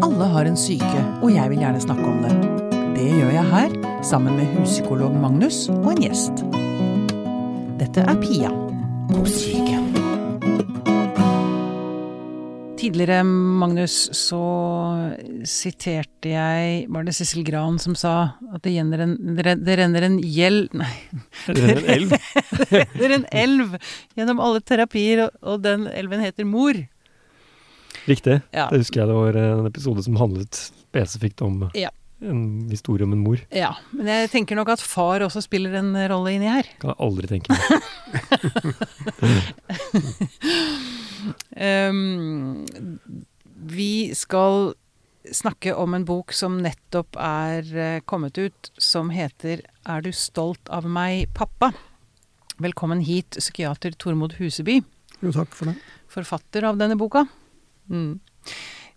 Alle har en syke, og jeg vil gjerne snakke om det. Det gjør jeg her, sammen med huspsykolog Magnus og en gjest. Dette er Pia på syke. Tidligere, Magnus, så siterte jeg Var det Sissel Gran som sa at det, renner en, det renner en gjeld Nei. Det renner en elv? det renner en elv gjennom alle terapier, og, og den elven heter mor. Riktig. Ja. Det husker jeg det var en episode som handlet spesifikt om Ja. en historie om en mor. Ja, men jeg tenker nok at far også spiller en rolle inni her. Kan jeg aldri tenke meg. Um, vi skal snakke om en bok som nettopp er eh, kommet ut, som heter 'Er du stolt av meg, pappa?' Velkommen hit, psykiater Tormod Huseby, Jo, takk for det. forfatter av denne boka. Mm.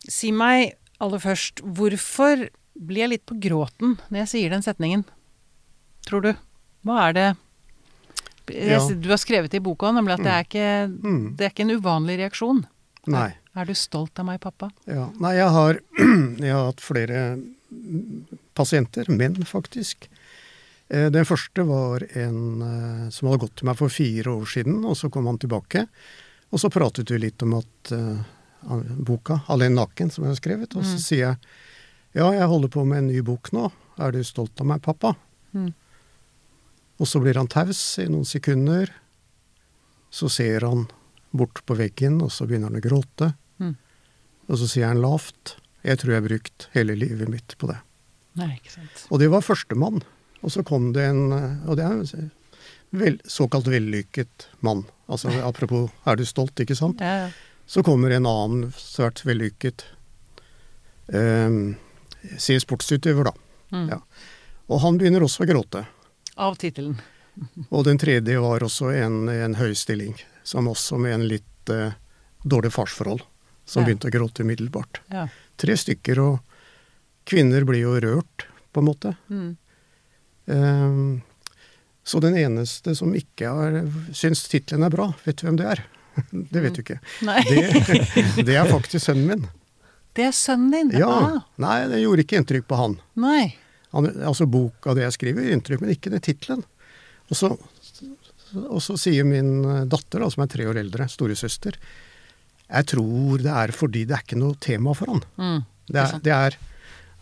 Si meg aller først, hvorfor blir jeg litt på gråten når jeg sier den setningen? Tror du? Hva er det Ja. Du har skrevet i boka nemlig at det er ikke Mm. det er ikke en uvanlig reaksjon. Nei. Er du stolt av meg, pappa? Ja. Nei, jeg har, jeg har hatt flere mm, pasienter, menn faktisk. Eh, Den første var en eh, som hadde gått til meg for fire år siden, og så kom han tilbake. Og så pratet vi litt om at eh, boka 'Alene naken', som jeg har skrevet, og så Mm. sier jeg ja, jeg holder på med en ny bok nå. Er du stolt av meg, pappa? Mm. Og så blir han taus i noen sekunder. Så ser han bort på veggen, og så begynner han å gråte. Mm. Og så sier han lavt Jeg tror jeg har brukt hele livet mitt på det. Nei, ikke sant. Og det var førstemann. Og så kom det en Og det er en vel, såkalt vellykket mann. Altså apropos er du stolt, ikke sant? Ja, ja. Så kommer en annen svært vellykket eh, Si sportsutøver, da. Mm. Ja. Og han begynner også å gråte. Av tittelen. Og den tredje var også en, en høy stilling, som også med en litt eh, dårlig farsforhold, som Ja. begynte å gråte umiddelbart. Ja. Tre stykker, og kvinner blir jo rørt, på en måte. Mm. Ehm, så den eneste som ikke har syns tittelen er bra, vet du hvem det er? Det vet du ikke. Nei. Det, det er faktisk sønnen min. Det er sønnen din? Ja. Ah, Nei, det gjorde ikke inntrykk på han. nei. han altså boka det jeg skriver, gjør inntrykk, men ikke den tittelen. Og, så- og så sier min eh, datter, da, som er tre år eldre, storesøster, jeg tror det er fordi det er ikke noe tema for han. Mm. Det er, det er,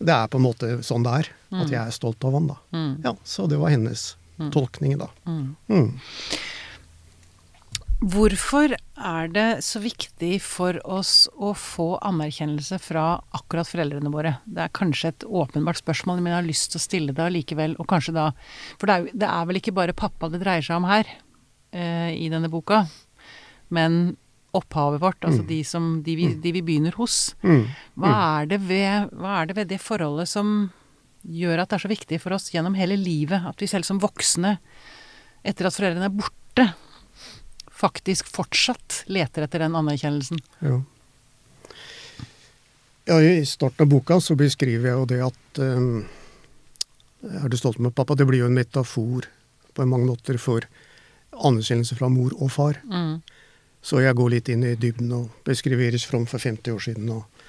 det er på en måte sånn det er, at Mm. jeg er stolt av han, da. Mm. Ja, Så det var hennes tolkning, da. Mm. Mm. Hvorfor er det så viktig for oss å få anerkjennelse fra akkurat foreldrene våre? Det er kanskje et åpenbart spørsmål, men jeg har lyst til å stille det allikevel. Og kanskje da For det er, det er vel ikke bare pappa det dreier seg om her, eh, i denne boka, men opphavet vårt, altså de, som, de, vi, de vi begynner hos. Mm. Hva er, det ved, hva er det ved det forholdet som gjør at det er så viktig for oss gjennom hele livet? At vi selv som voksne, etter at foreldrene er borte, faktisk fortsatt leter etter den anerkjennelsen. Ja. ja, I starten av boka så beskriver jeg jo det at um, Er du stolt med pappa? Det blir jo en metafor på mange måter for anerkjennelse fra mor og far. Mm. Så jeg går litt inn i dybden og beskriver Iris From for 50 år siden. Og,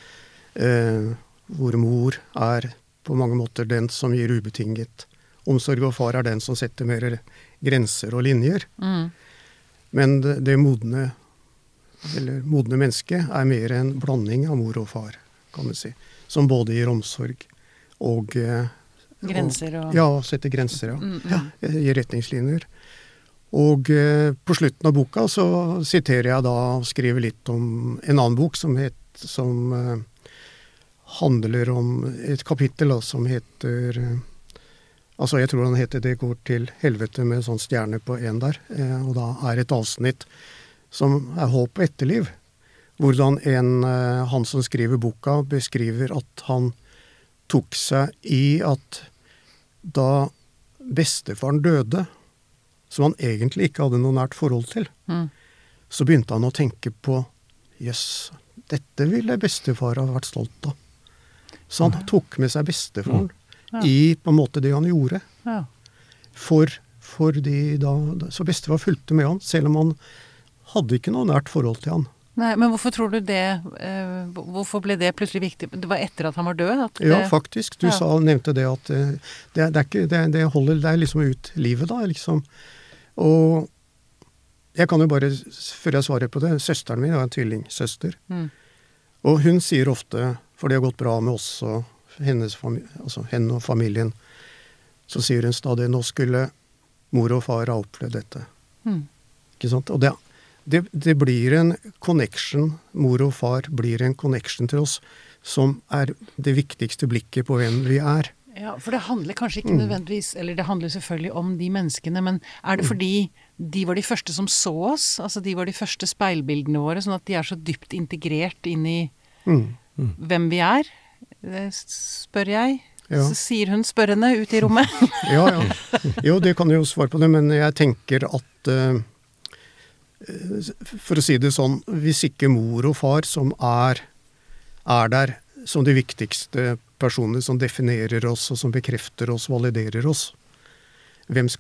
uh, hvor mor er på mange måter den som gir ubetinget omsorg, og far er den som setter mer grenser og linjer. Mm. Men det, modne, eller modne mennesket er mer en blanding av mor og far, kan du si. Som både gir omsorg og eh, Grenser og Ja, setter grenser, ja. Mm, mm. ja gir retningslinjer. Og eh, på slutten av boka så siterer jeg da og skriver litt om en annen bok som, het, som eh, handler om et kapittel da, som heter eh, Altså, jeg tror han heter 'Det går til helvete' med sånn stjerne på én der. Eh, og da er et avsnitt som er håp og etterliv. Hvordan en, eh, han som skriver boka, beskriver at han tok seg i at da bestefaren døde, som han egentlig ikke hadde noe nært forhold til, mm. så begynte han å tenke på jøss, dette ville bestefar ha vært stolt av. Så han tok med seg bestefaren Ja. i på en måte det han gjorde. Ja. For, for de da, Så bestefar fulgte med han, selv om han hadde ikke noe nært forhold til han. Nei, men hvorfor tror du det eh, Hvorfor ble det plutselig viktig? Det var etter at han var død? Det, Ja, faktisk. Du Ja. sa, nevnte det at eh, det, det, er ikke, det, det holder er liksom ut livet, da, liksom. Og jeg kan jo bare, før jeg svarer på det Søsteren min er en tvillingsøster. Mm. Og hun sier ofte, for det har gått bra med oss og hennes altså henne og familien, så sier hun stadig nå skulle mor og far ha opplevd dette. Mm. Ikke sant? Og det, det, det blir en connection, mor og far blir en connection til oss, som er det viktigste blikket på hvem vi er. Ja, for det handler kanskje ikke Mm. nødvendigvis Eller det handler selvfølgelig om de menneskene, men er Mm. det fordi de var de første som så oss? Altså de var de første speilbildene våre, sånn at de er så dypt integrert inn i Mm. hvem vi er? Det spør jeg. Ja. Så sier hun spørrende ut i rommet. Ja, ja. Jo, det kan du jo svare på det, men jeg tenker at uh, For å si det sånn, hvis ikke mor og far som er, er der som de viktigste personene som definerer oss, og som bekrefter oss, validerer oss, hvem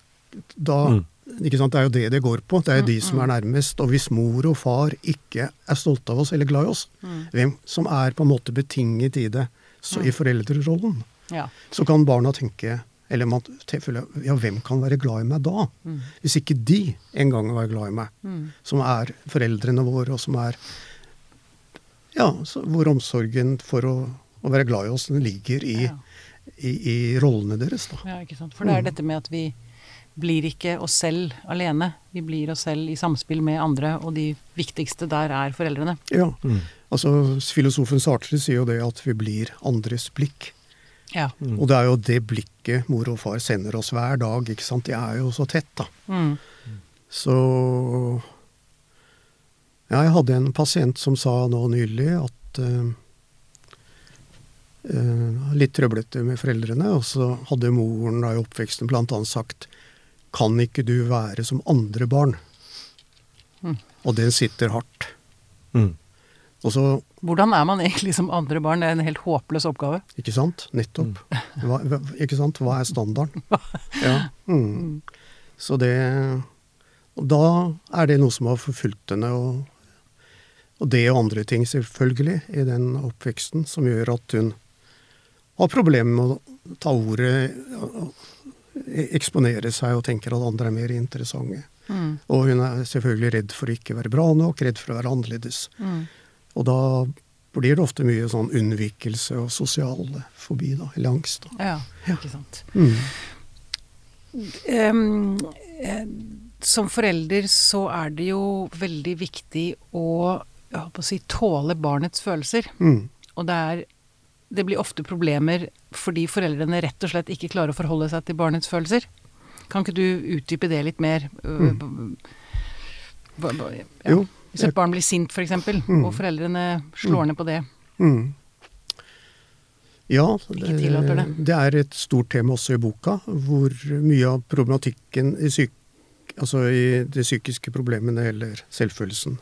da Mm. Det er jo det det går på. Det er jo de som er nærmest. Og hvis mor og far ikke er stolte av oss eller glad i oss, hvem som er på en måte betinget i det, så i foreldrerollen, Ja. så kan barna tenke eller man føler, ja, hvem kan være glad i meg da? Hvis ikke de en gang var glad i meg, som er foreldrene våre, og som er Ja, så, hvor omsorgen for å, å være glad i oss, den ligger i, Ja. i, i rollene deres, da. ja, ikke sant. For det er dette med at vi blir ikke oss selv alene. Vi blir oss selv i samspill med andre, og de viktigste der er foreldrene. Ja, Mm. altså Filosofen Sartre sier jo det at vi blir andres blikk. Ja. Mm. Og det er jo det blikket mor og far sender oss hver dag, ikke sant. De er jo så tett, da. Mm. Så Ja, jeg hadde en pasient som sa nå nylig at uh, uh, Litt trøblete med foreldrene, og så hadde moren da i oppveksten annet sagt Kan ikke du være som andre barn? Mm. Og den sitter hardt. Mm. Og så, Hvordan er man egentlig som andre barn? Det er en helt håpløs oppgave. ikke sant? Nettopp. Mm. hva, ikke sant? Hva er standarden? Ja. Mm. Så det Og da er det noe som har forfulgt henne, og, og det og andre ting selvfølgelig i den oppveksten, som gjør at hun har problemer med å ta ordet, og eksponere seg og tenker at andre er mer interessante. Mm. Og hun er selvfølgelig redd for å ikke være bra nok, redd for å være annerledes. Mm. Og da blir det ofte mye sånn unnvikelse og sosial fobi, da, eller angst. Da. Ja, ikke sant. Mm. Eh, som forelder så er det jo veldig viktig å, å si, tåle barnets følelser. Mm. Og det er Det blir ofte problemer fordi foreldrene rett og slett ikke klarer å forholde seg til barnets følelser. Kan ikke du utdype det litt mer? Øh, hva- ja. Mm. Jo. Hvis et barn blir sint, f.eks., Mm. og foreldrene slår ned på det. Mm. Ja, det. det er et stort tema også i boka, hvor mye av problematikken i, syk, altså i de psykiske problemene eller selvfølelsen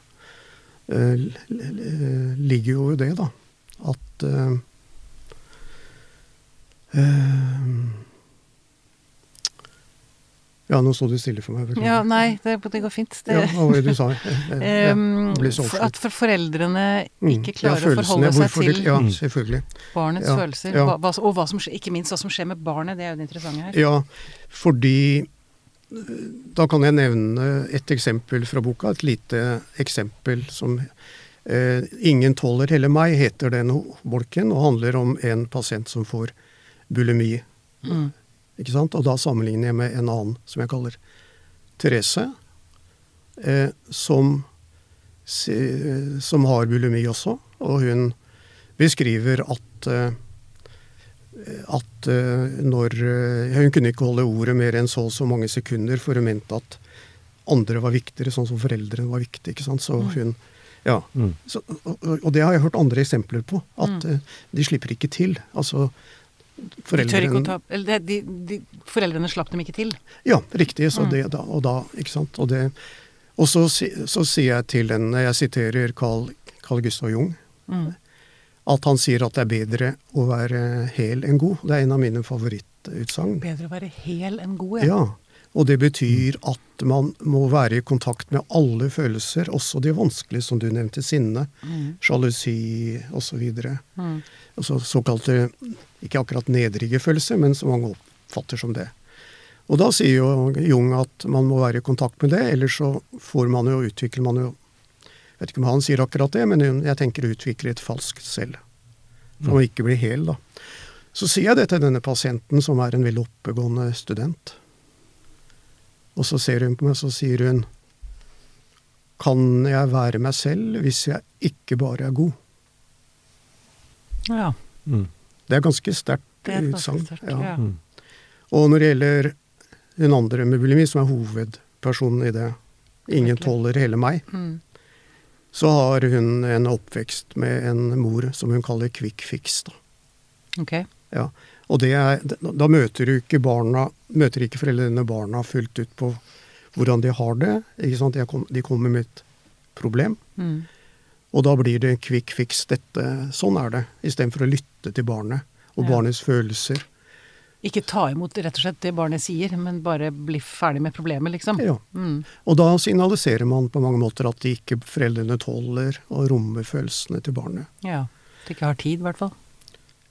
eh, ligger jo i det, da. At eh, Ja, nå sto det stille for meg. beklager. Ja, nei, det, det går fint. Det, Ja, hva var det du sa? Jeg- jeg- jeg så for at for foreldrene Mm. ikke klarer ja, å forholde seg til det- Ja, Mm. barnets følelser, hva, og hva som ikke minst hva som skjer med barnet, det er jo det interessante her. Ja, fordi eh, Da kan jeg nevne et eksempel fra boka. Et lite eksempel som eh, 'Ingen tåler heller meg', heter den bolken, og handler om en pasient som får bulimi. Mm. Ikke sant? Og da sammenligner jeg med en annen som jeg kaller Therese, eh, som, se- som har bulimi også. Og hun beskriver at eh, at eh, når eh, Hun kunne ikke holde ordet mer enn så og så mange sekunder, for hun mente at andre var viktigere, sånn som foreldrene var viktige. ikke sant? Så hun Ja. Mm. Så, og, og det har jeg hørt andre eksempler på. At Mm. eh, de slipper ikke til. Altså De foreldrene det, de, de, foreldrene slapp dem ikke til. Ja, riktig. Så Mm. det da, og da, ikke sant. Og, det, og så, så sier jeg til henne, jeg siterer Carl, Carl Gustav Jung, Mm. at han sier at det er bedre å være hel enn god. Det er en av mine favorittutsagn. Bedre å være hel enn god, Ja. Og det betyr at man må være i kontakt med alle følelser, også de vanskelige, som du nevnte, sinne, Mm. sjalusi osv. Mm. Altså såkalte, ikke akkurat nedrige følelser, men som mange oppfatter som det. Og da sier jo Jung at man må være i kontakt med det, ellers så får man jo, utvikler man jo Jeg vet ikke om han sier akkurat det, men jeg tenker å utvikle et falskt selv. For man ikke blir hel, da. Så sier jeg det til denne pasienten, som er en veldig oppegående student. Og så ser hun på meg, så sier hun Kan jeg være meg selv hvis jeg ikke bare er god? Ja. Mm. Det er ganske sterkt er utsagn. Ja. ja. Mm. Og når det gjelder hun andre med bulimi, som er hovedpersonen i det, 'Ingen Virkelig. tåler hele meg', Mm. så har hun en oppvekst med en mor som hun kaller quick fix. Da. Ok. Ja. Og det er, da møter du ikke barna, møter ikke foreldrene barna fullt ut på hvordan de har det. Ikke sant? De kom- De kommer med et problem, Mm. og da blir det quick fix. Dette, sånn er det. Istedenfor å lytte til barnet og Ja. barnets følelser. Ikke ta imot rett og slett det barnet sier, men bare bli ferdig med problemet, liksom. Ja. Mm. Og da signaliserer man på mange måter at de ikke foreldrene tåler å romme følelsene til barnet. Ja. At de ikke har tid, i hvert fall.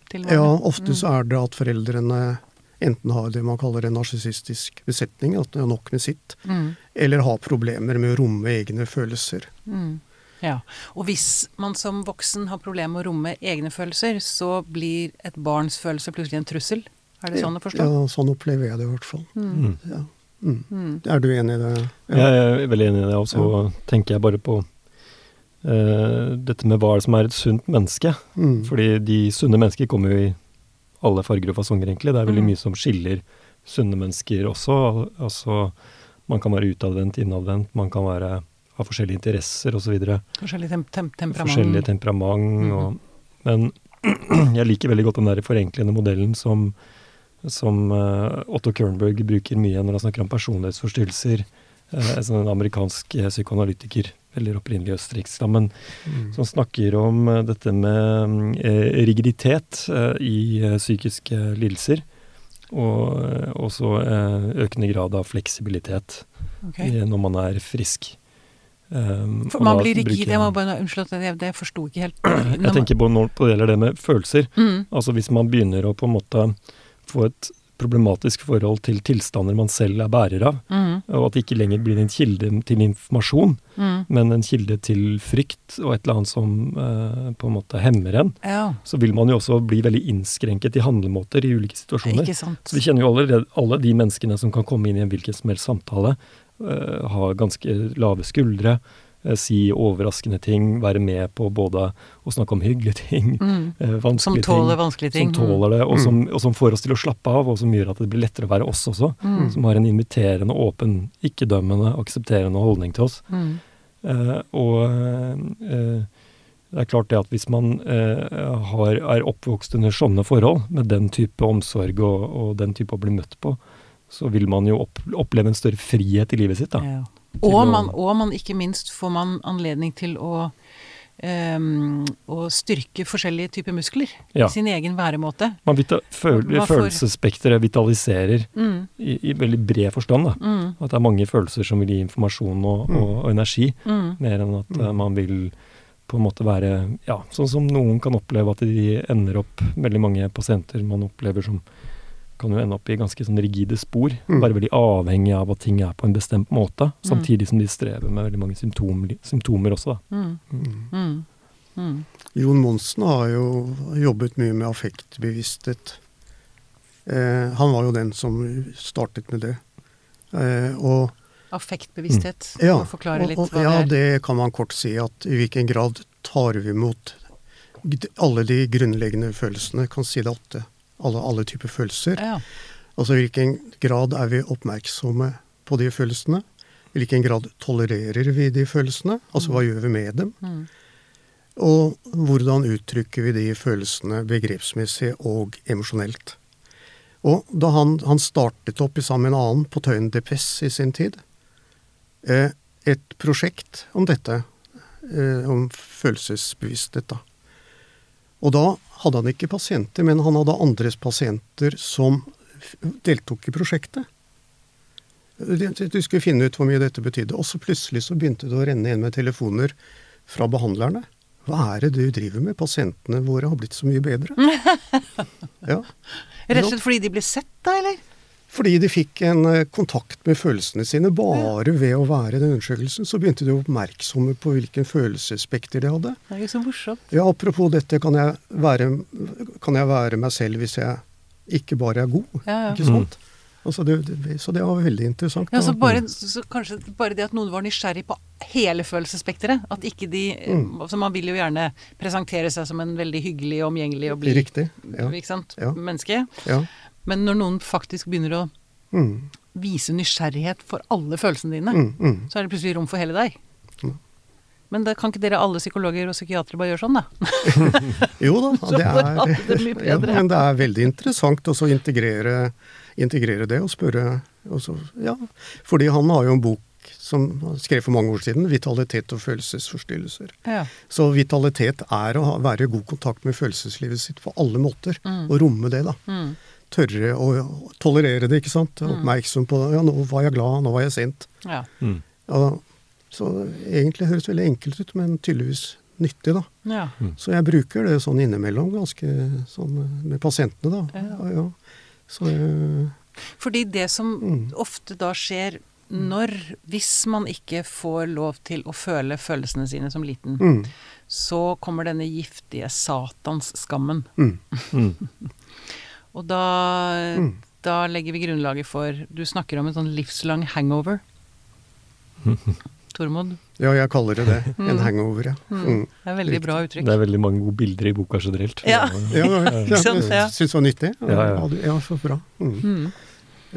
Til Ja, ofte ofte så er det at foreldrene enten har det man kaller en narsissistisk besetning, at det er nok med sitt, Mm. eller har problemer med å romme egne følelser. Mm. Ja. Og hvis man som voksen har problemer med å romme egne følelser, så blir et barns følelse plutselig en trussel. Er det sånn å forstå? Ja, sånn opplever jeg det i hvert fall. Mm. Ja. Mm. Mm. Er du enig i det? Jeg er veldig enig i det, og så tenker jeg bare på uh, dette med hva er det som er et sunt menneske. Mm. Fordi de sunne mennesker kommer jo i alle farger og fasonger, egentlig. Det er veldig Mm. mye som skiller sunne mennesker også. Altså, man kan være utadvendt, innadvendt, man kan være, ha forskjellige interesser osv. Forskjellig tem tem temperament. Forskjellig temperament. Mhm. Og, men jeg liker veldig godt den der forenklende modellen som, som uh, Otto Kernberg bruker mye når han snakker om personlighetsforstyrrelser. Uh, en sånn amerikansk eh, psykoanalytiker, veldig opprinnelig østerriksk, da, men Mm. som snakker om eh, dette med eh, rigiditet eh, i eh, psykiske lidelser. Og eh, også økende grad av fleksibilitet okay. når man er frisk. Um, For man blir rigid. bruker- Jeg må bare Unnskyld, jeg, det forsto ikke helt. Jeg tenker på når det gjelder det med følelser. mm. Altså hvis man begynner å på en måte få et problematisk forhold til tilstander man selv er bærer av, Mm. og at det ikke lenger blir en kilde til informasjon, Mm. men en kilde til frykt og et eller annet som eh, på en måte hemmer en, Ja, så vil man jo også bli veldig innskrenket i handlemåter i ulike situasjoner. Så vi kjenner jo allerede alle de menneskene som kan komme inn i en hvilken som helst samtale, eh, ha ganske lave skuldre, si overraskende ting, være med på både å snakke om hyggelige ting, Mm. eh, Som tåler ting, vanskelige ting. som tåler det, og som, og som får oss til å slappe av, og som gjør at det blir lettere å være oss også. Mm. Som har en inviterende, åpen, ikke-dømmende, aksepterende holdning til oss. Mm. Eh, og eh, det er klart det at hvis man eh, har, er oppvokst under sånne forhold, med den type omsorg og, og den type å bli møtt på, så vil man jo opp, oppleve en større frihet i livet sitt. da. Ja. Og man, og man ikke minst får man anledning til å um, å styrke forskjellige typer muskler Ja. i sin egen væremåte. Man vita, føl, Følelsesspekteret vitaliserer Mm, i, i veldig bred forstand. da. mm, At det er mange følelser som vil gi informasjon og, Mm. og, og energi, mm, mer enn at eh, Mm. man vil på en måte være Ja, sånn som noen kan oppleve at de ender opp Veldig mange pasienter man opplever som kan jo ende opp i ganske sånn rigide spor. Mm. Være veldig avhengig av at ting er på en bestemt måte, samtidig som de strever med veldig mange symptomer, symptomer også. Da. mm, Mm. mm, mm. Jon Monsen har jo jobbet mye med affektbevissthet. Eh, han var jo den som startet med det. Eh, og Affektbevissthet. Ja, For å forklare og, litt og, hva ja, det er. det kan man kort si. At i hvilken grad tar vi imot alle de grunnleggende følelsene? Kan si det åtte. Alle, alle typer følelser. Ja. Altså i hvilken grad er vi oppmerksomme på de følelsene? I hvilken grad tolererer vi de følelsene? Altså hva gjør vi med dem? Mm. Og hvordan uttrykker vi de følelsene begrepsmessig og emosjonelt? Og da han, han startet opp i sammen med en annen på Tøyen DPS i sin tid, eh, et prosjekt om dette, eh, om følelsesbevissthet, da. Og da hadde han ikke pasienter, men han hadde andres pasienter som deltok i prosjektet. Du skulle finne ut hvor mye dette betydde. Og så plutselig så begynte det å renne inn med telefoner fra behandlerne. Hva er det du driver med? Pasientene våre har blitt så mye bedre. Ja. Rett og slett fordi de ble sett, da, eller? Fordi de fikk en eh, kontakt med følelsene sine. Bare ved å være i den undersøkelsen så begynte de å oppmerksomme på hvilken følelsesspekter de hadde. Det er jo så morsomt. Ja, Apropos dette, kan jeg være, kan jeg være meg selv hvis jeg ikke bare er god? Ja, ja. Ikke sant? Altså det, det, så det var veldig interessant. Ja, så bare, så kanskje bare det at noen var nysgjerrig på hele følelsesspekteret. At ikke de Mm. altså Man vil jo gjerne presentere seg som en veldig hyggelig, omgjengelig og blid. Ja. menneske. ja. Men når noen faktisk begynner å Mm, vise nysgjerrighet for alle følelsene dine, mm, mm. så er det plutselig rom for hele deg. Men da kan ikke dere alle psykologer og psykiatere bare gjøre sånn, da? Jo da, det er, det ja, men det er veldig interessant også å integrere, integrere det og spørre også, ja, Fordi han har jo en bok som han skrev for mange år siden, 'Vitalitet og følelsesforstyrrelser'. Ja. Så vitalitet er å ha, være i god kontakt med følelseslivet sitt på alle måter. Mm. Og romme det, da. Mm. Tørre å tolerere det, ikke sant. Oppmerksom på. Ja, nå var jeg glad, nå var jeg sint. ja. Mm. Ja, så egentlig høres veldig enkelt ut, men tydeligvis nyttig, da. ja. Så jeg bruker det sånn innimellom, ganske sånn med pasientene, da. Ja. Ja, ja. Så eh, Fordi det som Mm. ofte da skjer når Hvis man ikke får lov til å føle følelsene sine som liten, mm, så kommer denne giftige satanskammen. mm, Mm. Og da, Mm. da legger vi grunnlaget for Du snakker om en sånn livslang hangover. Tormod. Ja, jeg kaller det det. En Mm. hangover, ja. Mm. Det er veldig bra uttrykk. Det er veldig mange gode bilder i boka generelt. Ja. Ja, ja, ja. syns det var nyttig. Ja, ja. ja så bra. Mm. Mm.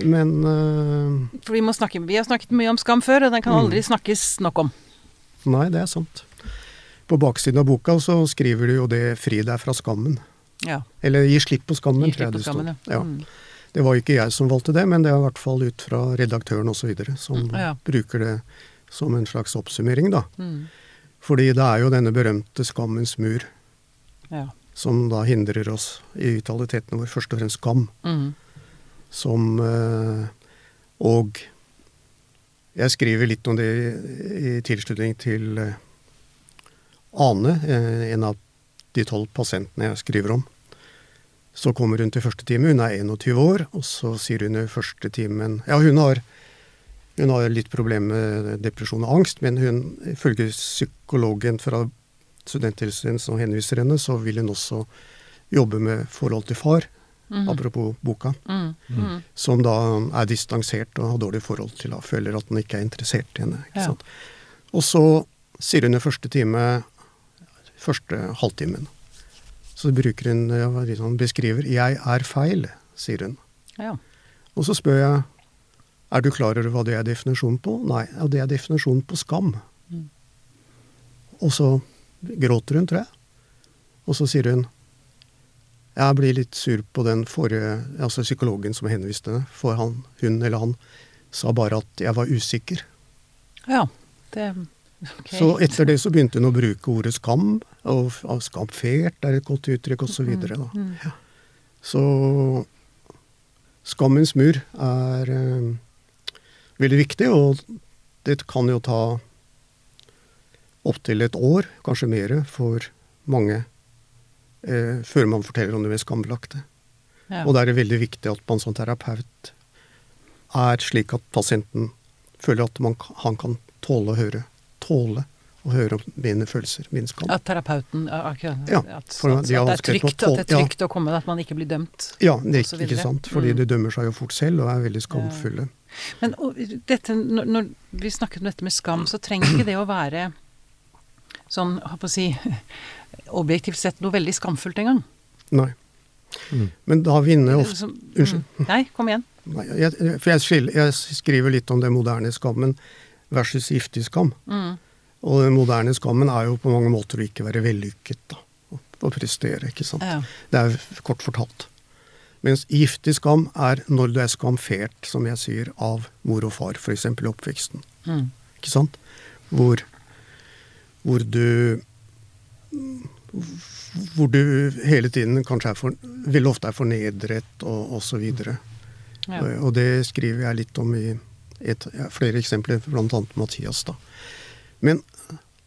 Men uh, For vi, må snakke, vi har snakket mye om skam før, og den kan Mm. aldri snakkes nok om. nei, det er sant. På baksiden av boka så skriver du jo det 'fri deg fra skammen'. Ja. Eller 'gi slipp på skammen', tror jeg det sto. ja. Mm. Det var ikke jeg som valgte det, men det er i hvert fall ut fra redaktøren osv. som Ja. bruker det som en slags oppsummering, da. Mm. Fordi det er jo denne berømte skammens mur Ja. som da hindrer oss i vitaliteten vår. Først og fremst skam. Mm. Som eh, Og jeg skriver litt om det i, i tilslutning til eh, Ane, eh, en av de tolv pasientene jeg skriver om. Så kommer hun til første time, hun er 21 år, og så sier hun i første timen Ja, hun har, hun har litt problemer med depresjon og angst, men hun, ifølge psykologen fra studenthelsetjenesten som henviser henne, så vil hun også jobbe med forhold til far, mm. apropos boka Mm. Mm. som da er distansert og har dårlig forhold til henne, føler at han ikke er interessert i henne. ikke Ja. sant? Og så sier hun i første time, første halvtimen, så bruker hun, hun beskriver, 'jeg er feil', sier hun. Ja. Og så spør jeg, er du klar over hva det er definisjonen på? Nei, ja, det er definisjonen på skam. Mm. Og så gråter hun, tror jeg. Og så sier hun, jeg blir litt sur på den forrige, altså psykologen som henviste henne, for han, hun eller han sa bare at jeg var usikker. ja. Det ok. Så etter det så begynte hun å bruke ordet skam, og og skamfert er et godt uttrykk, osv. Så, mm. så skammens mur er eh, veldig viktig, og det kan jo ta opptil et år, kanskje mer, for mange eh, før man forteller om det mest skambelagte. Ja. Og da er det veldig viktig at man som terapeut er slik at pasienten føler at man, han kan tåle å høre. Tåle å høre om mine følelser, min skam. At terapeuten ja, akkurat, Ja, at, for at, de har at det er trygt, trygt, at det er trygt ja. å komme, at man ikke blir dømt. Ja, det er ikke, ikke sant? Fordi Mm. de dømmer seg jo fort selv og er veldig skamfulle. Men og, dette, når, når vi snakket om dette med skam, så trenger ikke det å være sånn, hva på å si, objektivt sett noe veldig skamfullt engang. Nei. Mm. Men da vinner ofte Som- Unnskyld. Mm. Nei, kom igjen. Nei, jeg, For jeg, skil- jeg skriver litt om den moderne skammen versus giftig skam. Mm. Og den moderne skammen er jo på mange måter å ikke være vellykket. da, Å prestere, ikke sant. Ja. Det er kort fortalt. Mens giftig skam er når du er skamfert, som jeg sier, av mor og far, f.eks. i oppveksten. Mm. Ikke sant? Hvor, hvor du Hvor du hele tiden kanskje er for, veldig ofte er fornedret og osv. Ja. Og det skriver jeg litt om i et, flere eksempler, bl.a. Mathias. da. Men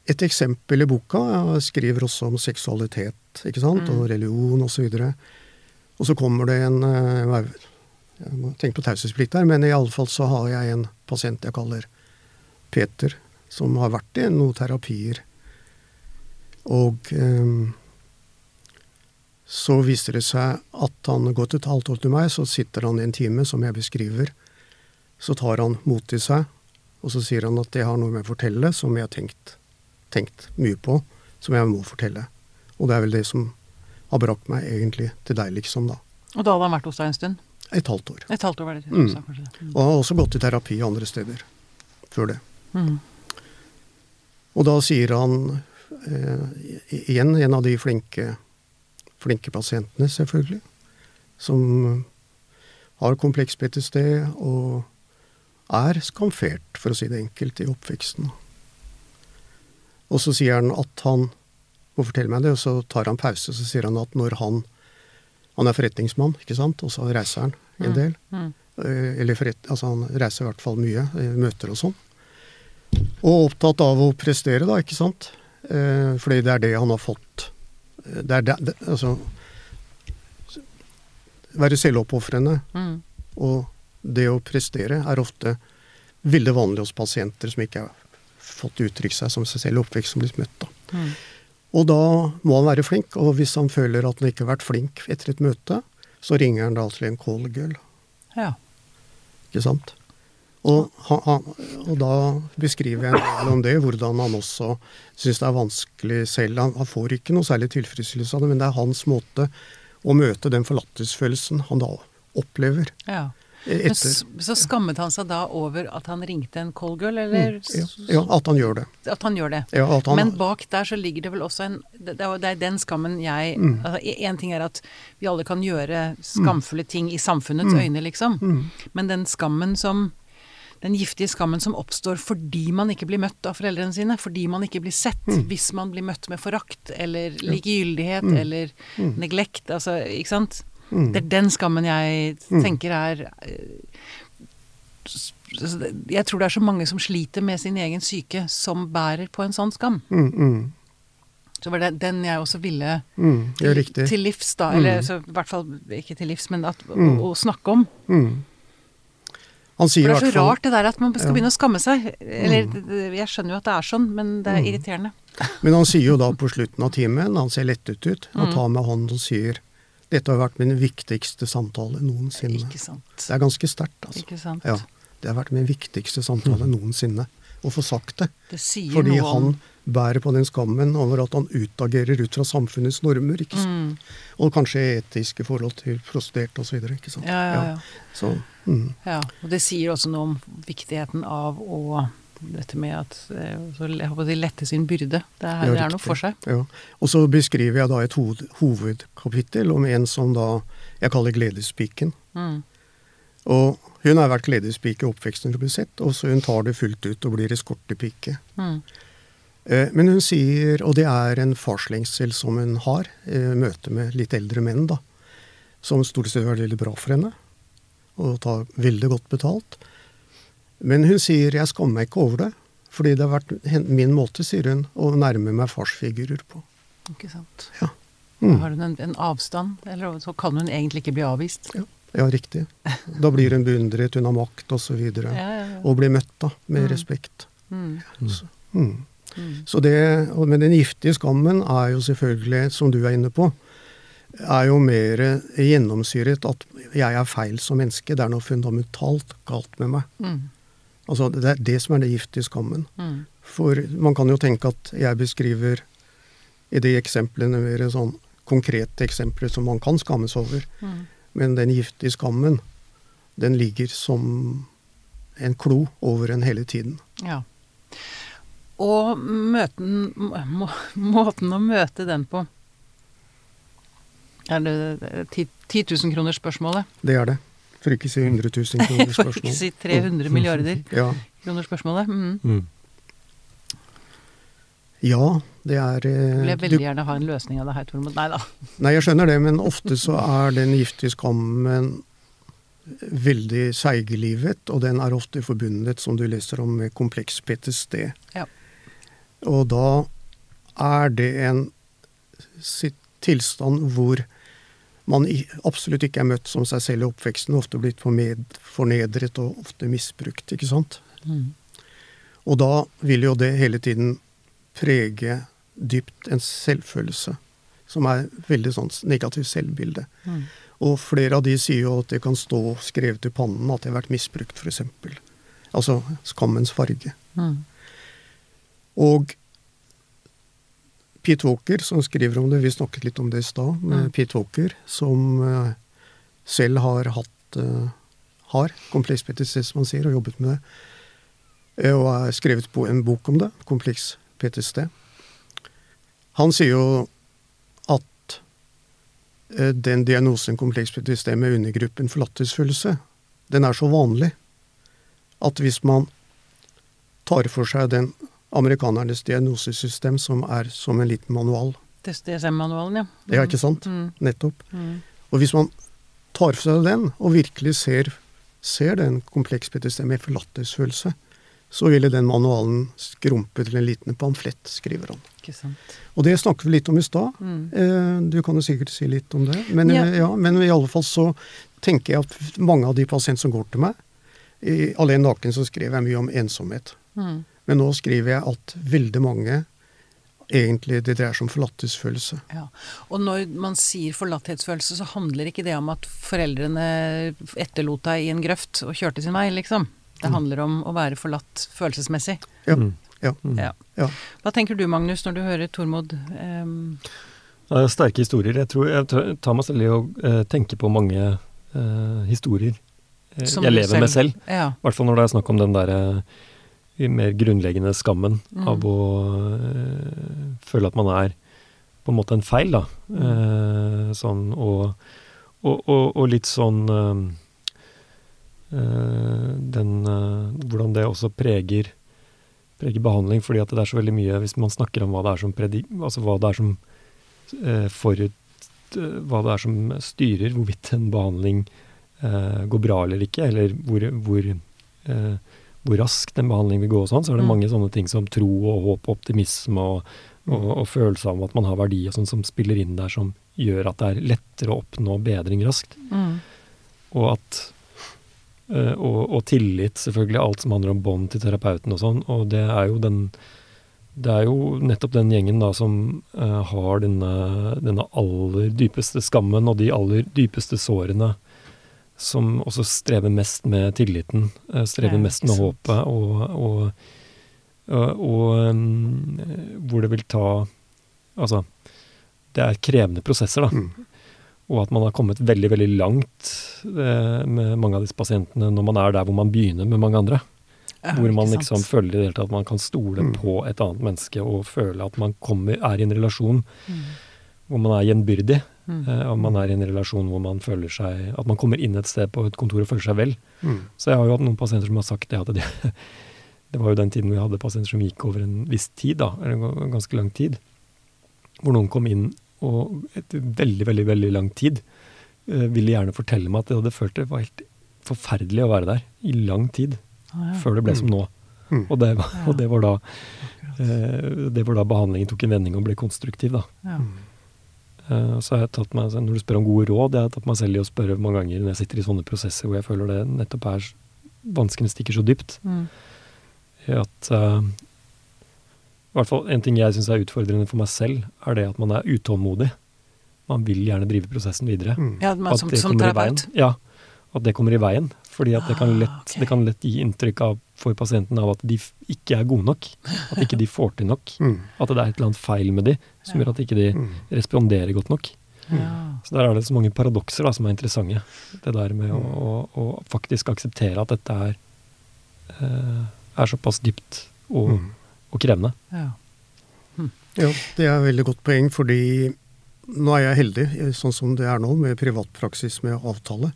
et eksempel i boka skriver også om seksualitet ikke sant? og religion osv. Og, så og så kommer det en eh, Jeg må tenke på taushetsplikt her, men i alle fall så har jeg en pasient jeg kaller Peter, som har vært i noen terapier. Og um, så viser det seg at han har gått et halvt år til meg, så sitter han i en time, som jeg beskriver. Så tar han mot i seg, og så sier han at det har noe med å fortelle som jeg har tenkt, tenkt mye på, som jeg må fortelle. Og det er vel det som har brakt meg egentlig til deg, liksom, da. Og da hadde han vært hos deg en stund? Et halvt år. Et halvt år var det Mm. det. Mm. Og han har også gått i terapi andre steder før det. Mm. Og da sier han eh, igjen en av de flinke, flinke pasientene, selvfølgelig, som har kompleks PTSD og er skamfert, for å si det enkelt, i oppveksten. Og så sier han at han må fortelle meg det, og så tar han pause, så sier han at når han Han er forretningsmann, ikke sant, og så reiser han en del. Mm. Eh, Eller forret, altså han reiser i hvert fall mye, møter og sånn. Og opptatt av å prestere, da, ikke sant. Eh, fordi det er det han har fått. Eh, Det er det, det Altså Være selvoppofrende Mm. og det å prestere er ofte veldig vanlig hos pasienter som ikke har fått uttrykke seg som seg selv i oppvekst, som blitt møtt. da. Mm. Og da må han være flink, og hvis han føler at han ikke har vært flink etter et møte, så ringer han da til en call girl. Ja. Ikke sant? Og, han, han, og da beskriver jeg en del om det, hvordan han også syns det er vanskelig selv. Han, han får ikke noe særlig tilfredsstillelse av det, men det er hans måte å møte den forlattelsesfølelsen han da opplever. ja. Men Etter, s- så skammet han seg da over at han ringte en callgirl, eller ja, ja, at han gjør det. at han gjør det? Ja, han, Men bak der så ligger det vel også en Det, er den skammen jeg Mm. altså, En ting er at vi alle kan gjøre skamfulle ting i samfunnets øyne, liksom. Mm. Men den skammen som den giftige skammen som oppstår fordi man ikke blir møtt av foreldrene sine, fordi man ikke blir sett, Mm. hvis man blir møtt med forakt eller likegyldighet eller neglekt, altså, ikke sant? Mm. Det er den skammen jeg tenker er eh, Jeg tror det er så mange som sliter med sin egen syke, som bærer på en sånn skam. mm, mm, Så var det den jeg også ville mm, til livs, da. Mm. Eller så, i hvert fall ikke til livs, men at, Mm. å, å snakke om. Mm. Han sier For det er så hvertfall. rart det der at man skal begynne å skamme seg. Eller jeg skjønner jo at det er sånn, men det er Mm. irriterende. Men han sier jo da på slutten av timen, han ser lettet ut, Mm. han med hånden sier dette har vært min viktigste samtale noensinne. Ikke sant. Det er ganske sterkt, altså. Ikke sant. Ja, det har vært min viktigste samtale noensinne. Å få sagt det. Det sier Fordi noe om han bærer på den skammen over at han utagerer ut fra samfunnets normer. ikke sant? mm. Og kanskje etiske forhold til prostituerte osv. sant. Ja, ja, ja. Så, mm, Ja, og det sier også noe om viktigheten av å dette med at eh, så, jeg håper de lette sin byrde. Det er, Ja, det er noe for seg. ja. Og så beskriver jeg da et hoved, hovedkapittel om en som da jeg kaller gledespiken. Mm. Og hun har vært gledespike i oppveksten, har og så hun tar det fullt ut og blir eskortepike. Mm. Eh, Men hun sier, og det er en farslengsel som hun har, eh, møte med litt eldre menn, da, som stort sett er veldig bra for henne, og tar veldig godt betalt. Men hun sier 'jeg skammer meg ikke over det', fordi det har vært min måte, sier hun, å nærme meg farsfigurer på. Ikke sant. Ja. Mm. har hun en, en avstand, eller så kan hun egentlig ikke bli avvist. Ja, ja, riktig. Da blir hun beundret, hun har makt osv. Ja, ja, ja. Og blir møtt da, med Mm. respekt. Mm. Så, mm. Mm. Så det, men den giftige skammen er jo selvfølgelig, som du er inne på, er jo mer gjennomsyret at jeg er feil som menneske. Det er noe fundamentalt galt med meg. Altså, Det er det som er det giftige skammen. Mm. For man kan jo tenke at jeg beskriver i de eksemplene mer sånn konkrete eksempler som man kan skammes over. Mm. Men den giftige skammen, den ligger som en klo over en hele tiden. Ja. Og møten, må, måten å møte den på Er det 10 000-kronersspørsmålet? Det er det. For ikke å si 100 000 kroner spørsmål. For ikke å si 300 milliarder Ja. kroner spørsmålet. Mm. Mm. ja, det er eh, Vil jeg du, veldig gjerne ha en løsning av det her, Tormod. Nei da. Nei, jeg skjønner det, men ofte så er den giftige skammen veldig seigelivet, og den er ofte forbundet, som du leser om, med kompleks PTSD. Ja. Og da er det en tilstand hvor man absolutt ikke er møtt som seg selv i oppveksten, ofte blitt fornedret og ofte misbrukt, ikke sant. Mm. Og da vil jo det hele tiden prege dypt en selvfølelse, som er veldig sånn negativt selvbilde. Mm. Og flere av de sier jo at det kan stå skrevet i pannen at det har vært misbrukt, f.eks. Altså skammens farge. Mm. Og Pete Walker, som skriver om det, vi snakket litt om det i stad, med mm. Pete Walker, som uh, selv har hatt uh, har kompleks PTSD, som han sier, og jobbet med det. Uh, og har skrevet på en bok om det, kompleks PTSD. Han sier jo at den diagnosen kompleks PTSD med undergruppen forlattelsesfølelse, den er så vanlig at hvis man tar for seg den amerikanernes diagnosesystem som er som en liten manual DSM-manualen, ja. Mm. Ja, ikke sant? Mm. Nettopp. Mm. Og hvis man tar for seg den, og virkelig ser, ser den kompleks PTSD med forlattelsesfølelse, så ville den manualen skrumpe til en liten pamflett, skriver han. Ikke sant. Og det snakket vi litt om i stad. Mm. Eh, du kan jo sikkert si litt om det. Men, ja. Ja, men i alle fall så tenker jeg at mange av de pasienter som går til meg Alene naken så skriver jeg mye om ensomhet. Mm. Men nå skriver jeg at veldig mange egentlig det dreier seg om forlatthetsfølelse. Ja. Og når man sier forlatthetsfølelse, så handler ikke det om at foreldrene etterlot deg i en grøft og kjørte sin vei, liksom? Det handler om å være forlatt følelsesmessig. Ja. Mm. Ja. ja. ja. Hva tenker du Magnus når du hører Tormod? Um... er sterke historier. Jeg tror jeg tar meg selv i å uh, tenke på mange uh, historier Som jeg lever selv. med selv. I ja. hvert fall når det er snakk om den der mer grunnleggende skammen mm. av å føle at man er på en måte en feil, da. Eh, sånn og, og, og, og, litt sånn øh, den, øh, hvordan det også preger, preger, behandling, fordi at det er så veldig mye Hvis man snakker om hva det er som, predi, altså hva det er som forut Hva det er som styrer hvorvidt en behandling eh, går bra eller ikke, eller hvor, hvor, eh, hvor raskt en behandling vil gå og sånn, så er det mm. mange sånne ting som tro og håp og optimisme og, og, og følelse av at man har verdi og sånn som spiller inn der, som gjør at det er lettere å oppnå bedring raskt. Mm. Og at Uh, og, og, tillit, selvfølgelig. Alt som handler om bånd til terapeuten og sånn. Og det er jo den Det er jo nettopp den gjengen da som uh, har denne, denne, aller dypeste skammen og de aller dypeste sårene, som også strever mest med tilliten. Uh, strever mest med håpet, og, og, og um, hvor det vil ta Altså, det er krevende prosesser, da. Mm og at man har kommet veldig veldig langt eh, med mange av disse pasientene når man er der hvor man begynner med mange andre. Ja, hvor man liksom sant? føler i det hele tatt at man kan stole mm. på et annet menneske og føle at man kommer, er i en relasjon mm. Hvor man er gjenbyrdig. Mm. Om og man er i en relasjon hvor man føler seg At man kommer inn et sted på et kontor og føler seg vel. Mm. Så jeg har jo hatt noen pasienter som har sagt det at det, det var jo den tiden vi hadde pasienter som gikk over en viss tid, da, eller en ganske lang tid. Hvor noen kom inn og etter veldig, veldig veldig lang tid uh, ville gjerne fortelle meg at de hadde følt det var helt forferdelig å være der i lang tid. Ah, ja. Før det ble mm. som nå. Mm. Og, det, og, det, var da uh, det var da behandlingen tok en vending og ble konstruktiv, da. Ja. Uh, så har jeg tatt meg, Når du spør om gode råd, jeg har tatt meg selv i å spørre mange ganger når jeg sitter i sånne prosesser hvor jeg føler det nettopp er vanskene stikker så dypt, mm. at i hvert fall En ting jeg syns er utfordrende for meg selv, er det at man er utålmodig. Man vil gjerne drive prosessen videre. Mm. Ja, man, som, som terapeut? Ja. At det kommer i veien. Fordi at det kan, ah, lett, ah, okay. det kan lett gi inntrykk av, for pasienten av at de ikke er gode nok. At ikke de får til nok. Mm. At det er et eller annet feil med de som ja. gjør at ikke de ikke responderer godt nok. Ja. Så der er det så mange paradokser da, som er interessante. Det der med å, mm. å, å faktisk akseptere at dette er, eh, er såpass dypt og mm og krevende. Ja. Hm. ja, det er et veldig godt poeng, fordi nå er jeg heldig, sånn som det er nå, med privatpraksis med avtale.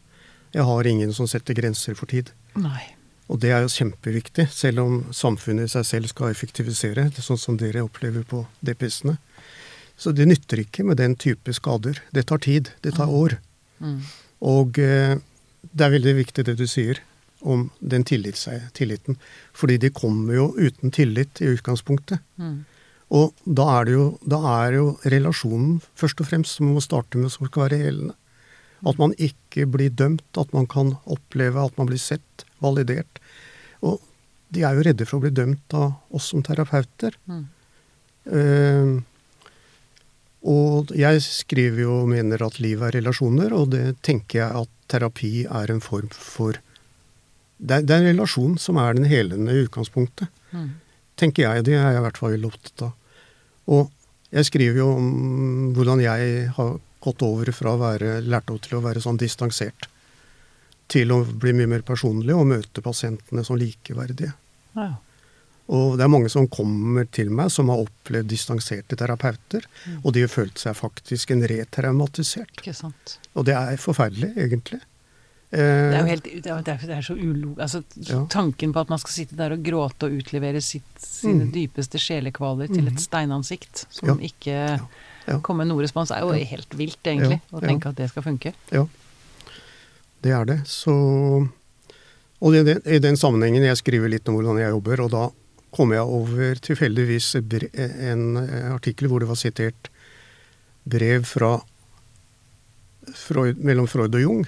Jeg har ingen som setter grenser for tid. Nei. Og det er jo kjempeviktig, selv om samfunnet i seg selv skal effektivisere, det er sånn som dere opplever på DPS-ene. Så det nytter ikke med den type skader. Det tar tid. Det tar mm. år. Mm. Og eh, det er veldig viktig det du sier om den tilliten. Fordi de kommer jo uten tillit i utgangspunktet. Mm. Og da er det jo, da er jo relasjonen først og fremst som man må starte med, som skal være helende. At man ikke blir dømt, at man kan oppleve at man blir sett, validert. Og de er jo redde for å bli dømt av oss som terapeuter. Mm. Uh, og jeg skriver jo og mener at livet er relasjoner, og det tenker jeg at terapi er en form for Det er, det er en relasjon som er den helende i utgangspunktet. Mm. Tenker jeg. Det er jeg i hvert fall opptatt av. Og jeg skriver jo om hvordan jeg har gått over fra å være lært opp til å være sånn distansert til å bli mye mer personlig og møte pasientene som likeverdige. Ja. Og det er mange som kommer til meg som har opplevd distanserte terapeuter, Mm. og de har følt seg faktisk en retraumatisert. Og det er forferdelig, egentlig. Det er jo Eh, helt, det er, det er så ulo... Altså, Ja. Tanken på at man skal sitte der og gråte og utlevere sitt, sine Mm. dypeste sjelekvaler til et Mhm. steinansikt som Ja. ikke Komme noe respons, er jo helt vilt, egentlig, å tenke at det skal funke. ja, det er det. Så Og i den, i den sammenhengen, jeg skriver litt om hvordan jeg jobber, og da kom jeg over tilfeldigvis en eh, artikkel hvor det var sitert brev fra Freud, mellom Freud og Jung.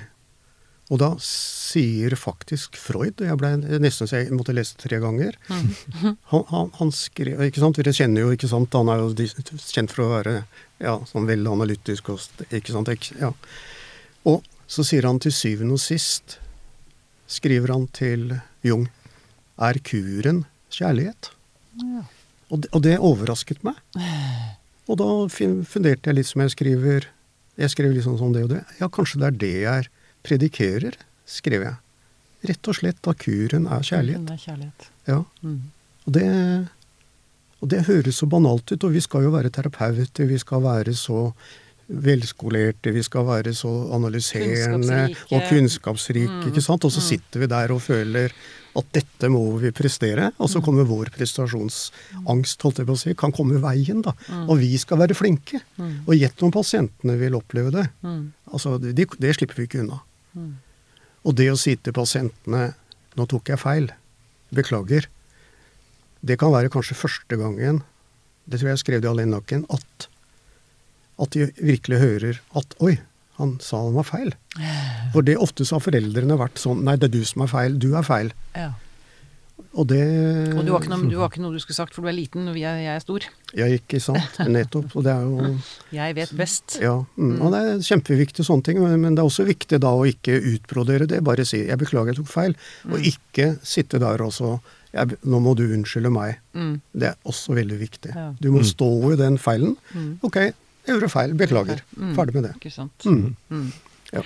Og da sier faktisk Freud Jeg ble nesten så jeg måtte lese tre ganger. Mm. Han, han, han skrev ikke sant, Dere kjenner jo, ikke sant, han er jo kjent for å være ja, sånn veldig analytisk. Og, ikke sant, ja. Og så sier han til syvende og sist, skriver han til Jung, er kuren kjærlighet? Ja. Og det, og det overrasket meg. Og da funderte jeg litt som jeg skriver Jeg skrev litt sånn det og det. Ja, kanskje det er det jeg predikerer, skrev jeg. Rett og slett at kuren er kjærlighet. Kuren er kjærlighet. Ja. Mm. Og det, og det høres så banalt ut, og vi skal jo være terapeuter, vi skal være så velskolerte, vi skal være så analyserende Kunnskapsrike. og kunnskapsrike, Mm, ikke sant? Og så mm. sitter vi der og føler at dette må vi prestere, og så kommer vår prestasjonsangst, holdt jeg på å si, kan komme veien, da. Og vi skal være flinke. Mm. Og gjett om pasientene vil oppleve det. Mm. Altså, det, det slipper vi ikke unna. Mm. Og det å si til pasientene Nå tok jeg feil. Beklager. Det kan være kanskje første gangen, det tror jeg jeg skrev det i nok Nakken, at, at de virkelig hører at Oi, han sa han var feil. For det ofte så har foreldrene vært sånn Nei, det er du som er feil. Du er feil. Ja. Og det Og du har, ikke noe, du har ikke noe du skulle sagt, for du er liten, og jeg, jeg er stor. Ja, ikke sant. Nettopp. Og det er jo Jeg vet best. Ja, mm, og det er kjempeviktig sånne ting, men, det er også viktig da å ikke utbrodere det. Bare si 'jeg beklager, jeg tok feil', og ikke sitte der og så jeg, 'nå må du unnskylde meg'. Mm. Det er også veldig viktig. Ja. Du må stå i den feilen. Mm. 'Ok, jeg gjorde feil, beklager'. Mm. Ferdig med det. Ikke sant. Mm. Mm. Ja.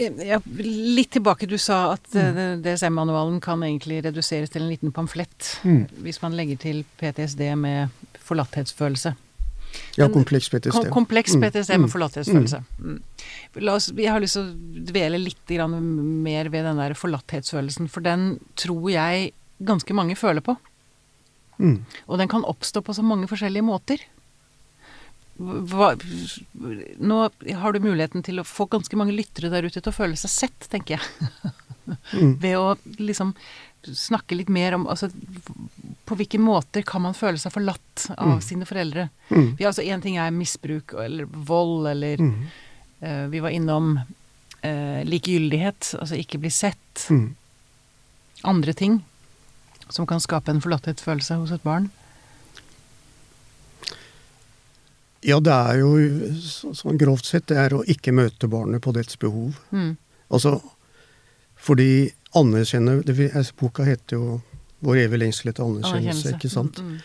Ja, litt tilbake, du sa at mm. DSM-manualen kan egentlig reduseres til en liten pamflett Mm. hvis man legger til PTSD med forlatthetsfølelse. Ja, kompleks PTSD. Kom, kompleks Mm. PTSD Mm. med forlatthetsfølelse. Mm. La oss, jeg har lyst til å dvele litt grann mer ved den der forlatthetsfølelsen, for den tror jeg ganske mange føler på. Mm. Og den kan oppstå på så mange forskjellige måter. Hva, nå har du muligheten til å få ganske mange lyttere der ute til å føle seg sett, tenker jeg. Mm. Ved å liksom snakke litt mer om altså, På hvilke måter kan man føle seg forlatt av Mm. sine foreldre? Mm. Vi, altså, en ting er misbruk eller vold eller eh, Vi var innom uh, likegyldighet, altså ikke bli sett. Mm. Andre ting som kan skape en forlatthetsfølelse hos et barn. Ja, det er jo sånn grovt sett det er å ikke møte barnet på dets behov. Mm. Altså, fordi anerkjenne det, altså, Boka heter jo 'Vår evige lengsel etter anerkjennelse', ikke sant? Mm,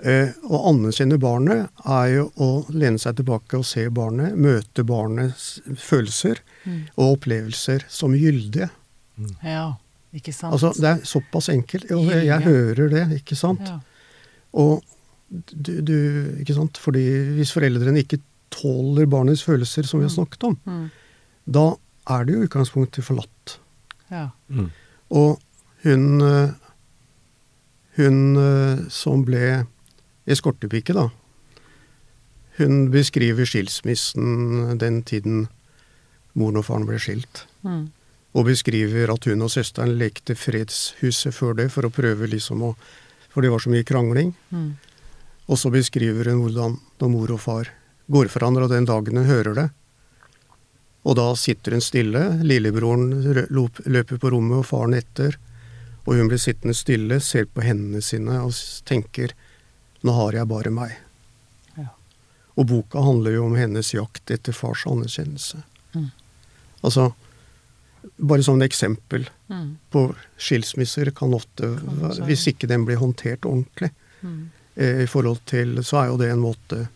Eh, å anerkjenne barnet er jo å lene seg tilbake og se barnet, møte barnets følelser mm. og opplevelser som gyldige. Mm. Ja, ikke sant. Altså, det er såpass enkelt. Og jeg, jeg hører det, ikke sant? ja. Og du, du Ikke sant? Fordi hvis foreldrene ikke tåler barnets følelser, som vi har snakket om, Mm. da er det jo utgangspunktet forlatt. ja. Mm. Og hun eh, Hun eh, som ble eskortepike, da. Hun beskriver skilsmissen den tiden moren og faren ble skilt. Mm. Og beskriver at hun og søsteren lekte Fredshuset før det, for å prøve liksom å For det var så mye krangling. Mm. Og så beskriver hun hvordan når mor og far går fra hverandre, og den dagen hun hører det. Og da sitter hun stille. Lillebroren løper på rommet, og faren etter. Og hun blir sittende stille, ser på hendene sine og tenker Nå har jeg bare meg. Ja. Og boka handler jo om hennes jakt etter fars anerkjennelse. Mm. Altså, bare som et eksempel Mm. på skilsmisser kan ofte, Kan hvis ikke den blir håndtert ordentlig, Mm. Eh, i forhold til, så er jo det en måte,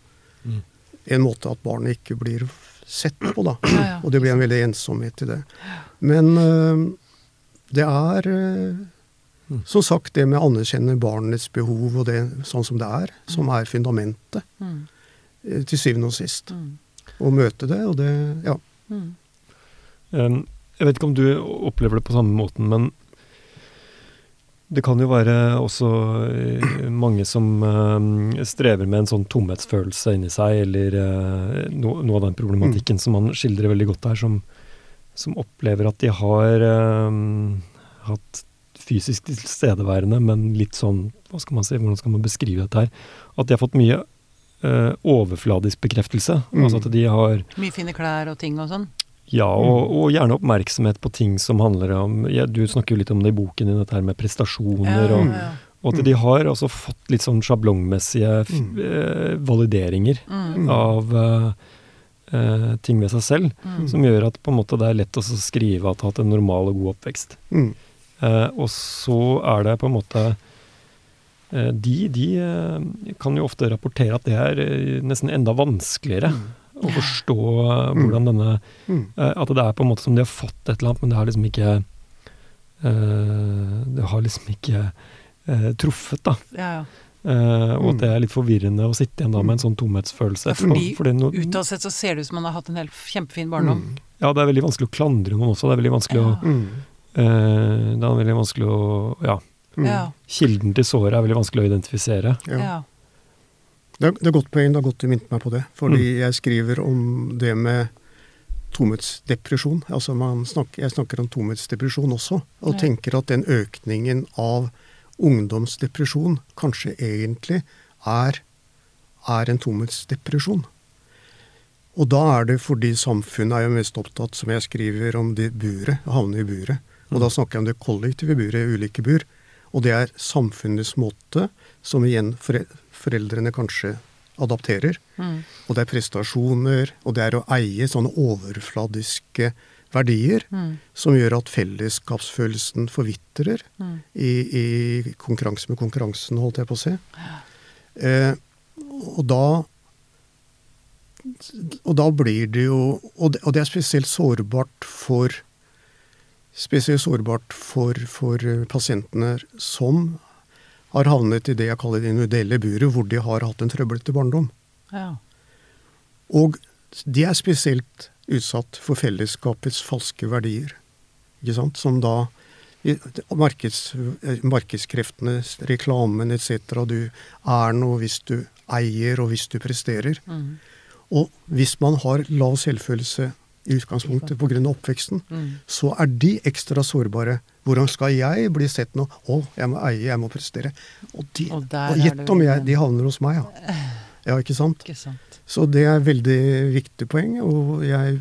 Mm. en måte at barnet ikke blir sett på, da. Ja, ja. Og det blir en veldig ensomhet i det. Men øh, det er øh, Mm. som sagt det med å anerkjenne barnets behov og det sånn som det er, som er fundamentet, Mm. eh, til syvende og sist. Mm. Å møte det, og det Ja. Jeg vet ikke om du opplever det på samme måten, men det kan jo være også eh, mange som eh, strever med en sånn tomhetsfølelse inni seg, eller eh, no, noe av den problematikken som han skildrer veldig godt her, som, som opplever at de har eh, hatt fysisk tilstedeværende, men litt sånn Hva skal man si, hvordan skal man beskrive dette her? At de har fått mye uh, overfladisk bekreftelse. Mm. Altså at de har Mye fine klær og ting og sånn. Ja, og, og gjerne oppmerksomhet på ting som handler om ja, Du snakker jo litt om det i boken din, dette her med prestasjoner. Og, og at de har altså fått litt sånn sjablongmessige Mm. eh, valideringer Mm. av eh, eh, ting ved seg selv, Mm. som gjør at på en måte det er lett å skrive at de har hatt en normal og god oppvekst. Mm. Eh, og så er det på en måte eh, De, de eh, kan jo ofte rapportere at det er eh, nesten enda vanskeligere å forstå eh, hvordan denne Mm. Eh, At det er på en måte som de har fått et eller annet, men det har liksom ikke eh, Det har liksom ikke truffet, da. Ja, ja. Uh, og Mm. det er litt forvirrende å sitte igjen da med en sånn tomhetsfølelse. Ja, fordi For- fordi no- Utad sett så ser det ut som man har hatt en helt kjempefin barndom. Mm. ja, det er veldig vanskelig å klandre noen også. Det er veldig vanskelig Ja. å uh, Det er veldig vanskelig å Ja. Mm. Kilden til såret er veldig vanskelig å identifisere. Ja. Det, er, det er godt poeng, det er godt du minnet meg på det. Fordi Mm. jeg skriver om det med tomhetsdepresjon. Altså man snakker, jeg snakker om tomhetsdepresjon også, og Ja. tenker at den økningen av ungdomsdepresjon kanskje egentlig er, er en tomhetsdepresjon. Og da er det fordi samfunnet er jo mest opptatt, som jeg skriver, om det buret, å havne i buret. Og da snakker jeg om det kollektive buret, ulike bur. Og det er samfunnets måte, som igjen foreldrene kanskje adapterer. Mm. Og det er prestasjoner, og det er å eie sånne overfladiske verdier Mm. som gjør at fellesskapsfølelsen forvitrer Mm. i, i konkurranse med konkurransen, holdt jeg på å si. Eh, og da og da blir det jo Og det, og det er spesielt sårbart for Spesielt sårbart for, for eh, pasientene som har havnet i det jeg kaller det individuelle buret, hvor de har hatt en trøblete barndom. Ja. Og de er spesielt utsatt for fellesskapets falske verdier. Ikke sant? Som da markeds, markedskreftene, reklamen etc. Du er noe hvis du eier og hvis du presterer. Mm. Og hvis man har lav selvfølelse i utgangspunktet pga. oppveksten, Mm. så er de ekstra sårbare. Hvordan skal jeg bli sett nå? Å, jeg må eie, jeg må prestere. Og, de, Og og gjett om jeg, de havner hos meg, ja. Ja, ikke sant? Ikke sant. Så det er veldig viktig poeng. Og jeg,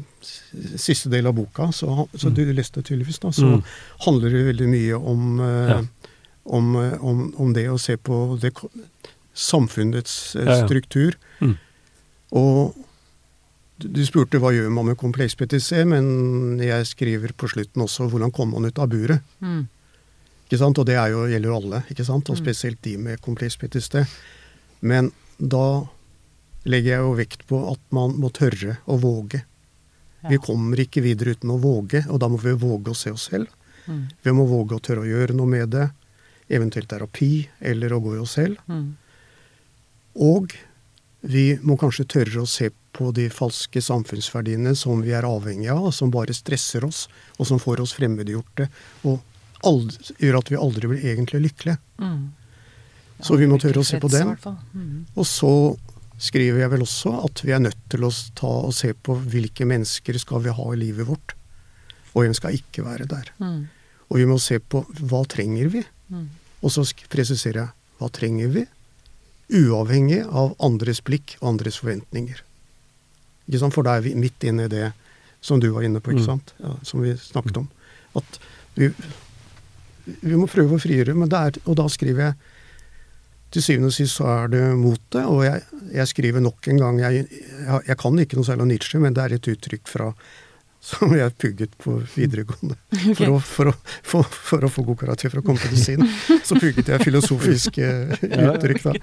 siste del av boka, så, så du leste tydeligvis, da, så Mm. handler det veldig mye om, eh, Ja. om, eh, om, om det å se på det, samfunnets eh, Ja, ja. struktur. Mm. Og du spurte hva gjør man med kompleks PTC, men jeg skriver på slutten også hvordan kommer man ut av buret. Mm. Ikke sant? Og det er jo, gjelder jo alle, ikke sant? og Mm. spesielt de med kompleks PTC. Men da legger jeg jo vekt på at man må tørre å våge. Ja. Vi kommer ikke videre uten å våge, og da må vi våge å se oss selv. Mm. Vi må våge å tørre å gjøre noe med det, eventuelt terapi, eller å gå i oss selv. Mm. Og vi må kanskje tørre å se på de falske samfunnsverdiene som vi er avhengige av, og som bare stresser oss, og som får oss fremmedgjorte, og aldri, gjør at vi aldri blir egentlig lykkelige. Mm. Så vi må tørre å se på det. den. Mm. Og så skriver jeg vel også at vi er nødt til å ta og se på hvilke mennesker skal vi ha i livet vårt. og hvem skal ikke være der. Mm. Og vi må se på hva trenger vi, Mm. og så presiserer jeg hva trenger vi, uavhengig av andres blikk og andres forventninger. For da er vi midt inne i det som du var inne på, ikke Mm. sant? Ja, som vi snakket om. At vi, vi må prøve å frigjøre, men det er, og da skriver jeg til syvende og sist så er det mot det, og jeg, jeg skriver nok en gang jeg, jeg, jeg kan ikke noe særlig om Nietzsche, men det er et uttrykk fra som jeg pugget på videregående. For, å, for, å, for, for å få god karakter for å komme til medisin, så pugget jeg filosofiske uttrykk. Da.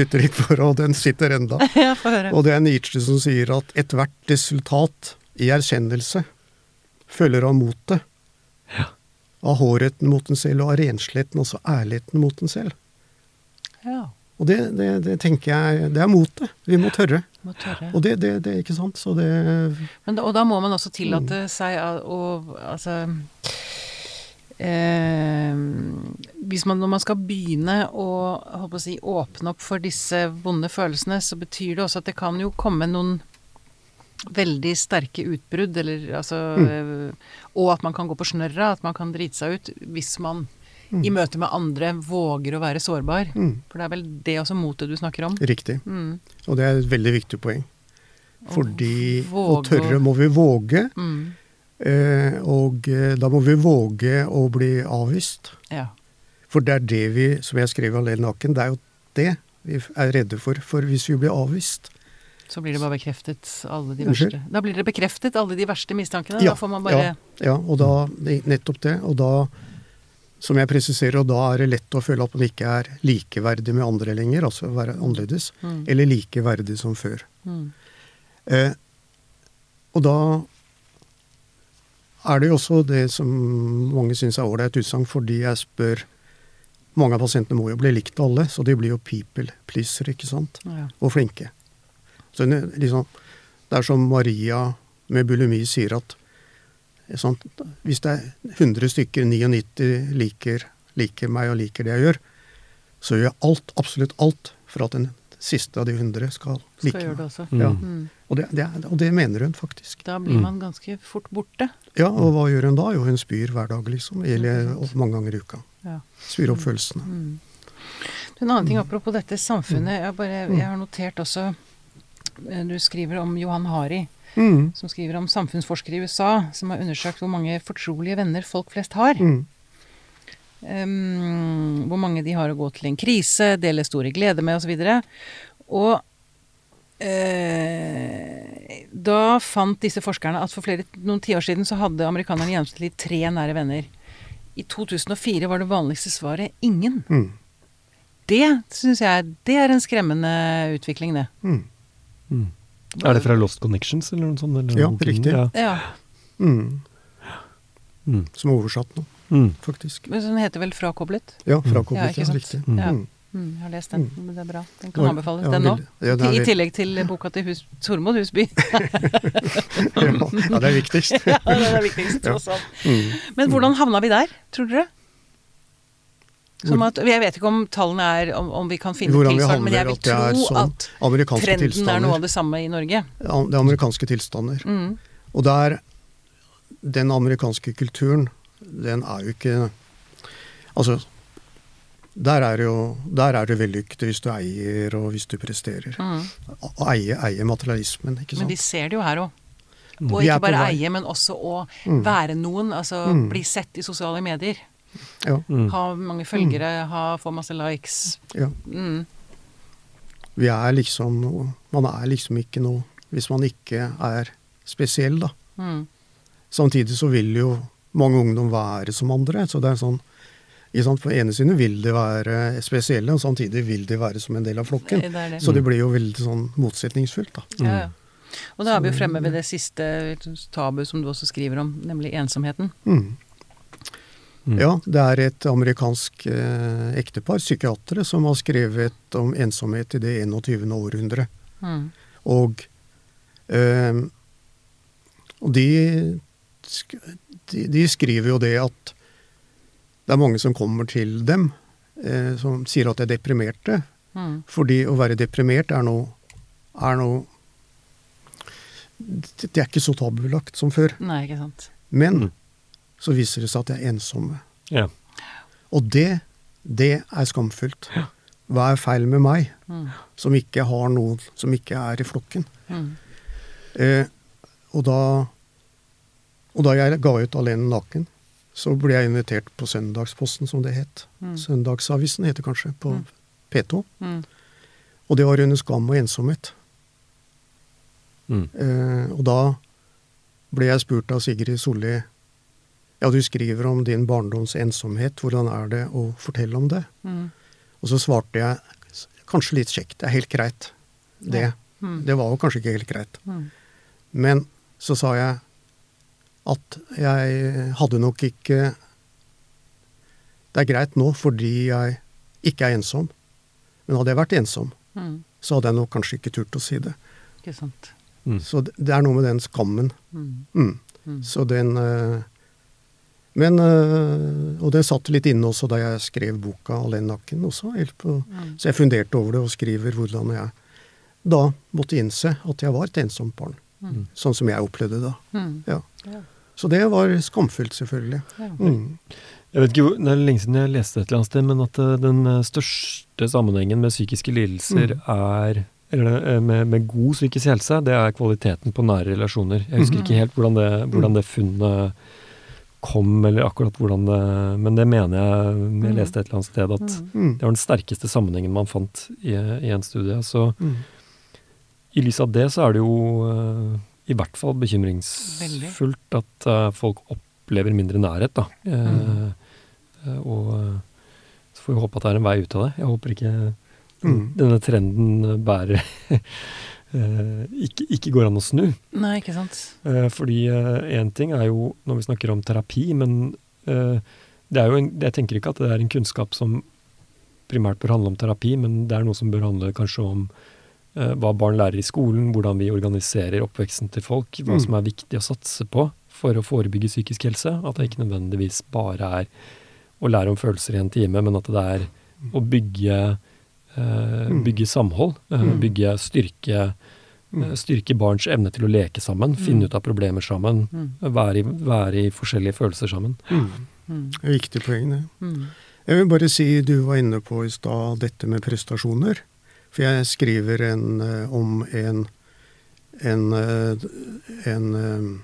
Uttrykk for, og den sitter enda. Og det er Nietzsche som sier at ethvert resultat i erkjennelse følger av motet. Av hårheten mot en selv, og av rensligheten, altså ærligheten mot en selv. Ja, Og det, det, det tenker jeg Det er motet. Vi må tørre. må tørre. Og det, det, det er ikke sant. Så det Men og da må man også tillate seg å, altså eh, Hvis man når man skal begynne å, å si, åpne opp for disse vonde følelsene, så betyr det også at det kan jo komme noen veldig sterke utbrudd, eller altså mm. Og at man kan gå på snørra, at man kan drite seg ut hvis man i møte med andre våger å være sårbar. Mm. For det er vel det også motet du snakker om? Riktig. Mm. Og det er et veldig viktig poeng. Fordi å tørre må vi våge. Mm. Eh, og eh, da må vi våge å bli avvist. Ja. For det er det vi, som jeg skrev i Allel naken, det er jo det vi er redde for. For hvis vi blir avvist Så blir det bare bekreftet alle de verste Da blir det bekreftet alle de verste mistankene. Ja, da får man bare ja, ja, og da nettopp det. Og da, som jeg presiserer, og da er det lett å føle at man ikke er likeverdig med andre lenger, altså være annerledes, Mm. eller likeverdig som før. Mm. Eh, og da er det jo også det som mange syns er ålreit utsagn, fordi jeg spør Mange av pasientene må jo bli likt alle, så de blir jo people pleaser, ikke sant? Ja. Og flinke. Så liksom, det er som Maria med bulimi sier at sant, hvis det er 100 stykker, 99 liker, liker meg og liker det jeg gjør, så gjør jeg alt, absolutt alt, for at den siste av de 100 skal Skal like gjøre det meg. også. Ja. Mm. Og det, det, er- og det mener hun faktisk. Da blir Mm. man ganske fort borte. Ja, og hva gjør hun da? Jo, hun spyr hver dag, liksom. Eller mange ganger i uka. Ja. Spyr opp følelsene. Mm. En annen ting apropos dette samfunnet. Jeg, bare, jeg har notert også eh, Du skriver om Johan Hari, Mm. som skriver om samfunnsforskere i USA, som har undersøkt hvor mange fortrolige venner folk flest har. Mm. Um, hvor mange de har å gå til en krise, dele store gleder med osv. Og Uh, da fant disse forskerne at for flere, noen tiår siden så hadde amerikanerne gjennomsnittlig tre nære venner. I 2004 var det vanligste svaret ingen. Mm. Det syns jeg det er en skremmende utvikling, det. Mm. Mm. Er det fra Lost Connections eller noe sånt? Eller Ja, noe? riktig. Ja. Ja. Mm. Mm. Som er oversatt nå, Mm. faktisk. Men den heter vel Frakoblet? Ja, Ja, frakoblet. Ja, Ja, riktig. Mm. Ja. Mm. Mm, jeg har lest den, men det er bra. Den kan anbefales, ja, den òg. Ja, I tillegg til boka til hus, Tormod Husby. ja, ja, det er viktigst. ja, det er viktigst, tross alt. Mm. Men hvordan havna vi der, tror dere? Som at, jeg vet ikke om tallene er om, om vi kan finne tilsvarende, men jeg vil at tro sånn at trenden er noe av det samme i Norge. Det er amerikanske tilstander. Mm. Og der Den amerikanske kulturen, den er jo ikke Altså, der er det jo Der er det vellykket hvis du eier, og hvis du presterer. Mm. Eie, eie materialismen, ikke Men vi ser det jo her òg. Mm. Og ikke bare eie, men også å Mm. være noen. Altså Mm. bli sett i sosiale medier. Ja, Mm. Ha mange følgere, ha, få masse likes. ja. Mm. Vi er liksom Man er liksom ikke noe hvis man ikke er spesiell, da. Mm. Samtidig så vil jo mange ungdom være som andre. Så det er sånn ikke sant? På ene siden vil de være spesielle, og samtidig vil de være som en del av flokken. Det det. Så det blir jo veldig sånn motsetningsfullt, da. Ja, ja. Og da er vi jo fremme ved det siste tabu som du også skriver om, nemlig ensomheten. Mm. Mm. Ja, det er et amerikansk eh, ektepar, psykiatere, som har skrevet om ensomhet i det 21. århundre. Mm. Og, eh, og de, de, de skriver jo det at det er mange som kommer til dem eh, som sier at de er deprimerte. Mm. Fordi å være deprimert er noe, er noe Det det er ikke så tabulagt som før. Nei, ikke sant. Men Mm. Så viser det seg at de er ensomme. Ja. Og det, det er skamfullt. Hva er feil med meg, Mm. som ikke har noen, som ikke er i flokken? Mm. Eh, og, da, og da jeg ga ut 'Alene naken', så ble jeg invitert på Søndagsposten, som det het. Mm. Søndagsavisen heter kanskje, på Mm. P2. Mm. Og det var under skam og ensomhet. Mm. Eh, og da ble jeg spurt av Sigrid Solli Ja, du skriver om din barndoms ensomhet, hvordan er det å fortelle om det? Mm. Og så svarte jeg kanskje litt kjekt, det er helt greit, det. Mm. Det var jo kanskje ikke helt greit. Mm. Men så sa jeg at jeg hadde nok ikke Det er greit nå fordi jeg ikke er ensom. Men hadde jeg vært ensom, Mm. så hadde jeg nok kanskje ikke turt å si det. Ikke sant. Mm. Så det er noe med den skammen. Mm. Mm. Mm. Så den eh, Men eh, Og det satt litt inne også da jeg skrev boka 'Alene naken' også. helt på- Mm. Så jeg funderte over det og skriver hvordan jeg da måtte innse at jeg var et ensomt barn. Mm. Sånn som jeg opplevde det da. Mm. Ja. Ja. Så det var skamfullt, selvfølgelig. Ja. Mm. Jeg vet ikke, hvor- Det er lenge siden jeg leste et eller annet sted, men at eh, den eh, største sammenhengen med psykiske lidelser er eller med, med god psykisk helse, det er kvaliteten på nære relasjoner. Jeg husker Mhm. ikke helt hvordan det, hvordan det funnet kom, eller akkurat hvordan det Men det mener jeg jeg Mhm. leste et eller annet sted at Mm. Mm. det var den sterkeste sammenhengen man fant i, i en studie. Så Mm. i lys av det så er det jo uh, i hvert fall bekymringsfullt at uh, folk opplever mindre nærhet, da. Eh, Mm. Uh, og så får vi håpe at det er en vei ut av det. Jeg håper ikke Mm. denne trenden bærer ikke, ikke går an å snu. Nei, ikke sant. Eh, fordi én ting er jo når vi snakker om terapi, men eh, det er jo en, jeg tenker ikke at det er en kunnskap som primært bør handle om terapi, men det er noe som bør handle kanskje om eh, hva barn lærer i skolen, hvordan vi organiserer oppveksten til folk, hva Mm. som er viktig å satse på for å forebygge psykisk helse. At det ikke nødvendigvis bare er å lære om følelser i en time, men at det er å bygge, eh, Mm. bygge samhold, eh, Mm. bygge styrke Mm. Eh, Styrke barns evne til å leke sammen, finne ut av problemer sammen, Mm. være, i, være i forskjellige følelser sammen. Mm. Mm. Viktig poeng, det. Mm. Jeg vil bare si, du var inne på i stad dette med prestasjoner. For jeg skriver en, eh, om en en, en en eh,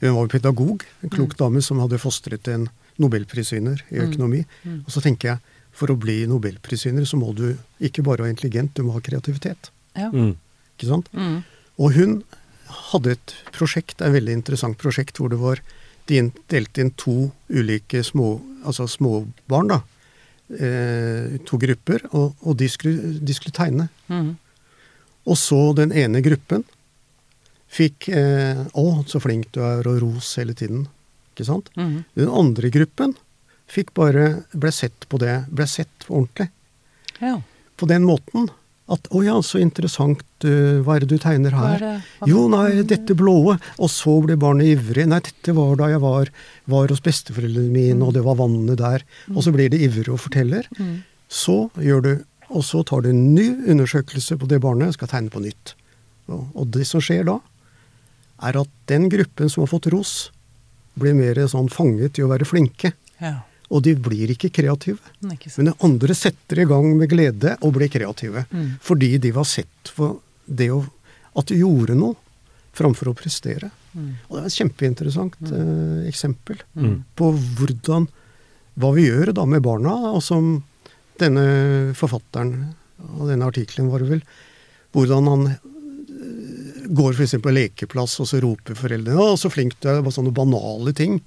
Hun var jo pedagog, en klok dame som hadde fostret en nobelprisvinner i Mm. økonomi. Mm. Og så tenker jeg, for å bli nobelprisvinner så må du ikke bare være intelligent, du må ha kreativitet. Ja. Mm. Ikke sant? Mm. Og hun hadde et prosjekt, et veldig interessant prosjekt, hvor det var de delte inn to ulike små, altså småbarn, da. Eh, to grupper, og, og de, skulle, de skulle tegne. Mm. Og så den ene gruppen fikk eh, 'Å, så flink du er', og ros hele tiden. Ikke sant? Mm. Den andre gruppen fikk bare ble sett på det, ble sett ordentlig. Ja. På den måten at 'Å ja, så interessant, eh, hva er det du tegner er her?' Jo, nei, dette blåe. Og så ble barnet ivrig. Nei, dette var da jeg var, var hos besteforeldrene mine, og det var vannet der. Og så blir det ivrig og forteller. Mm. Så gjør du Og så tar du en ny undersøkelse på det barnet, skal tegne på nytt. Og det som skjer da, er at den gruppen som har fått ros, blir mer sånn fanget i å være flinke. Ja. Og de blir ikke kreative. Mm, Ikke. Men andre setter i gang med glede og blir kreative. Mm. Fordi de var sett for det å, at de gjorde noe, framfor å prestere. Mm. Og det er et kjempeinteressant eh, eksempel Mm. på hvordan hva vi gjør da med barna, og som denne forfatteren av denne artikkelen var det vel, hvordan han eh, går f.eks. på lekeplass, og så roper foreldrene 'Å, så flink du er', bare sånne banale ting.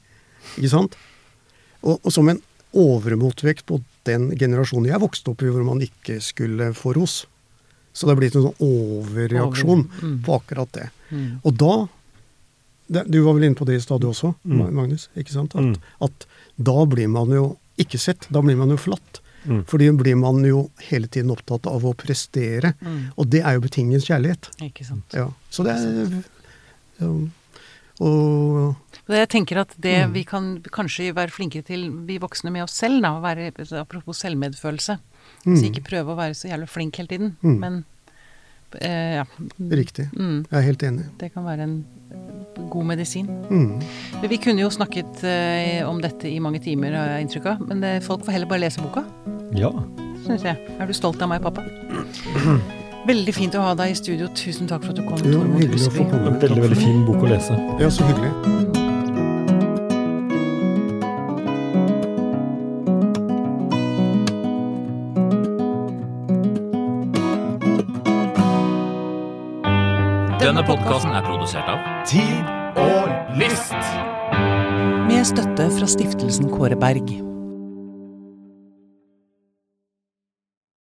Ikke sant? Og, og som en overmotvekt på den generasjonen jeg vokste opp i, hvor man ikke skulle få ros. Så det er blitt en sånn overreaksjon Over- mm. på akkurat det. Mm. Og da det, Du var vel inne på det i stad også, Mm. Magnus? ikke sant? At, Mm. at da blir man jo ikke sett, da blir man jo forlatt. Mm. Fordi blir man jo hele tiden opptatt av å prestere. Mm. Og det er jo betinget kjærlighet. Ikke sant. Ja. Så det er Og Og Jeg tenker at det Mm. vi kan kanskje være flinkere til, vi voksne med oss selv, da, være, apropos selvmedfølelse. mm, Så ikke prøve å være så jævlig flink hele tiden, Mm. men eh, ja. Riktig. Mm, Jeg er helt enig. det kan være en god medisin. Mm. Vi kunne jo snakket eh, om dette i mange timer, har jeg inntrykk av. Men eh, folk får heller bare lese boka, Ja. syns jeg. Er du stolt av meg, pappa? Veldig fint å ha deg i studio. Tusen takk for at du kom. Jo, Tormod hyggelig å få Husby. komme. Veldig, veldig fin bok å lese. Ja, så hyggelig. Produsert av Tid og lyst. Med støtte fra stiftelsen Kåre Berg.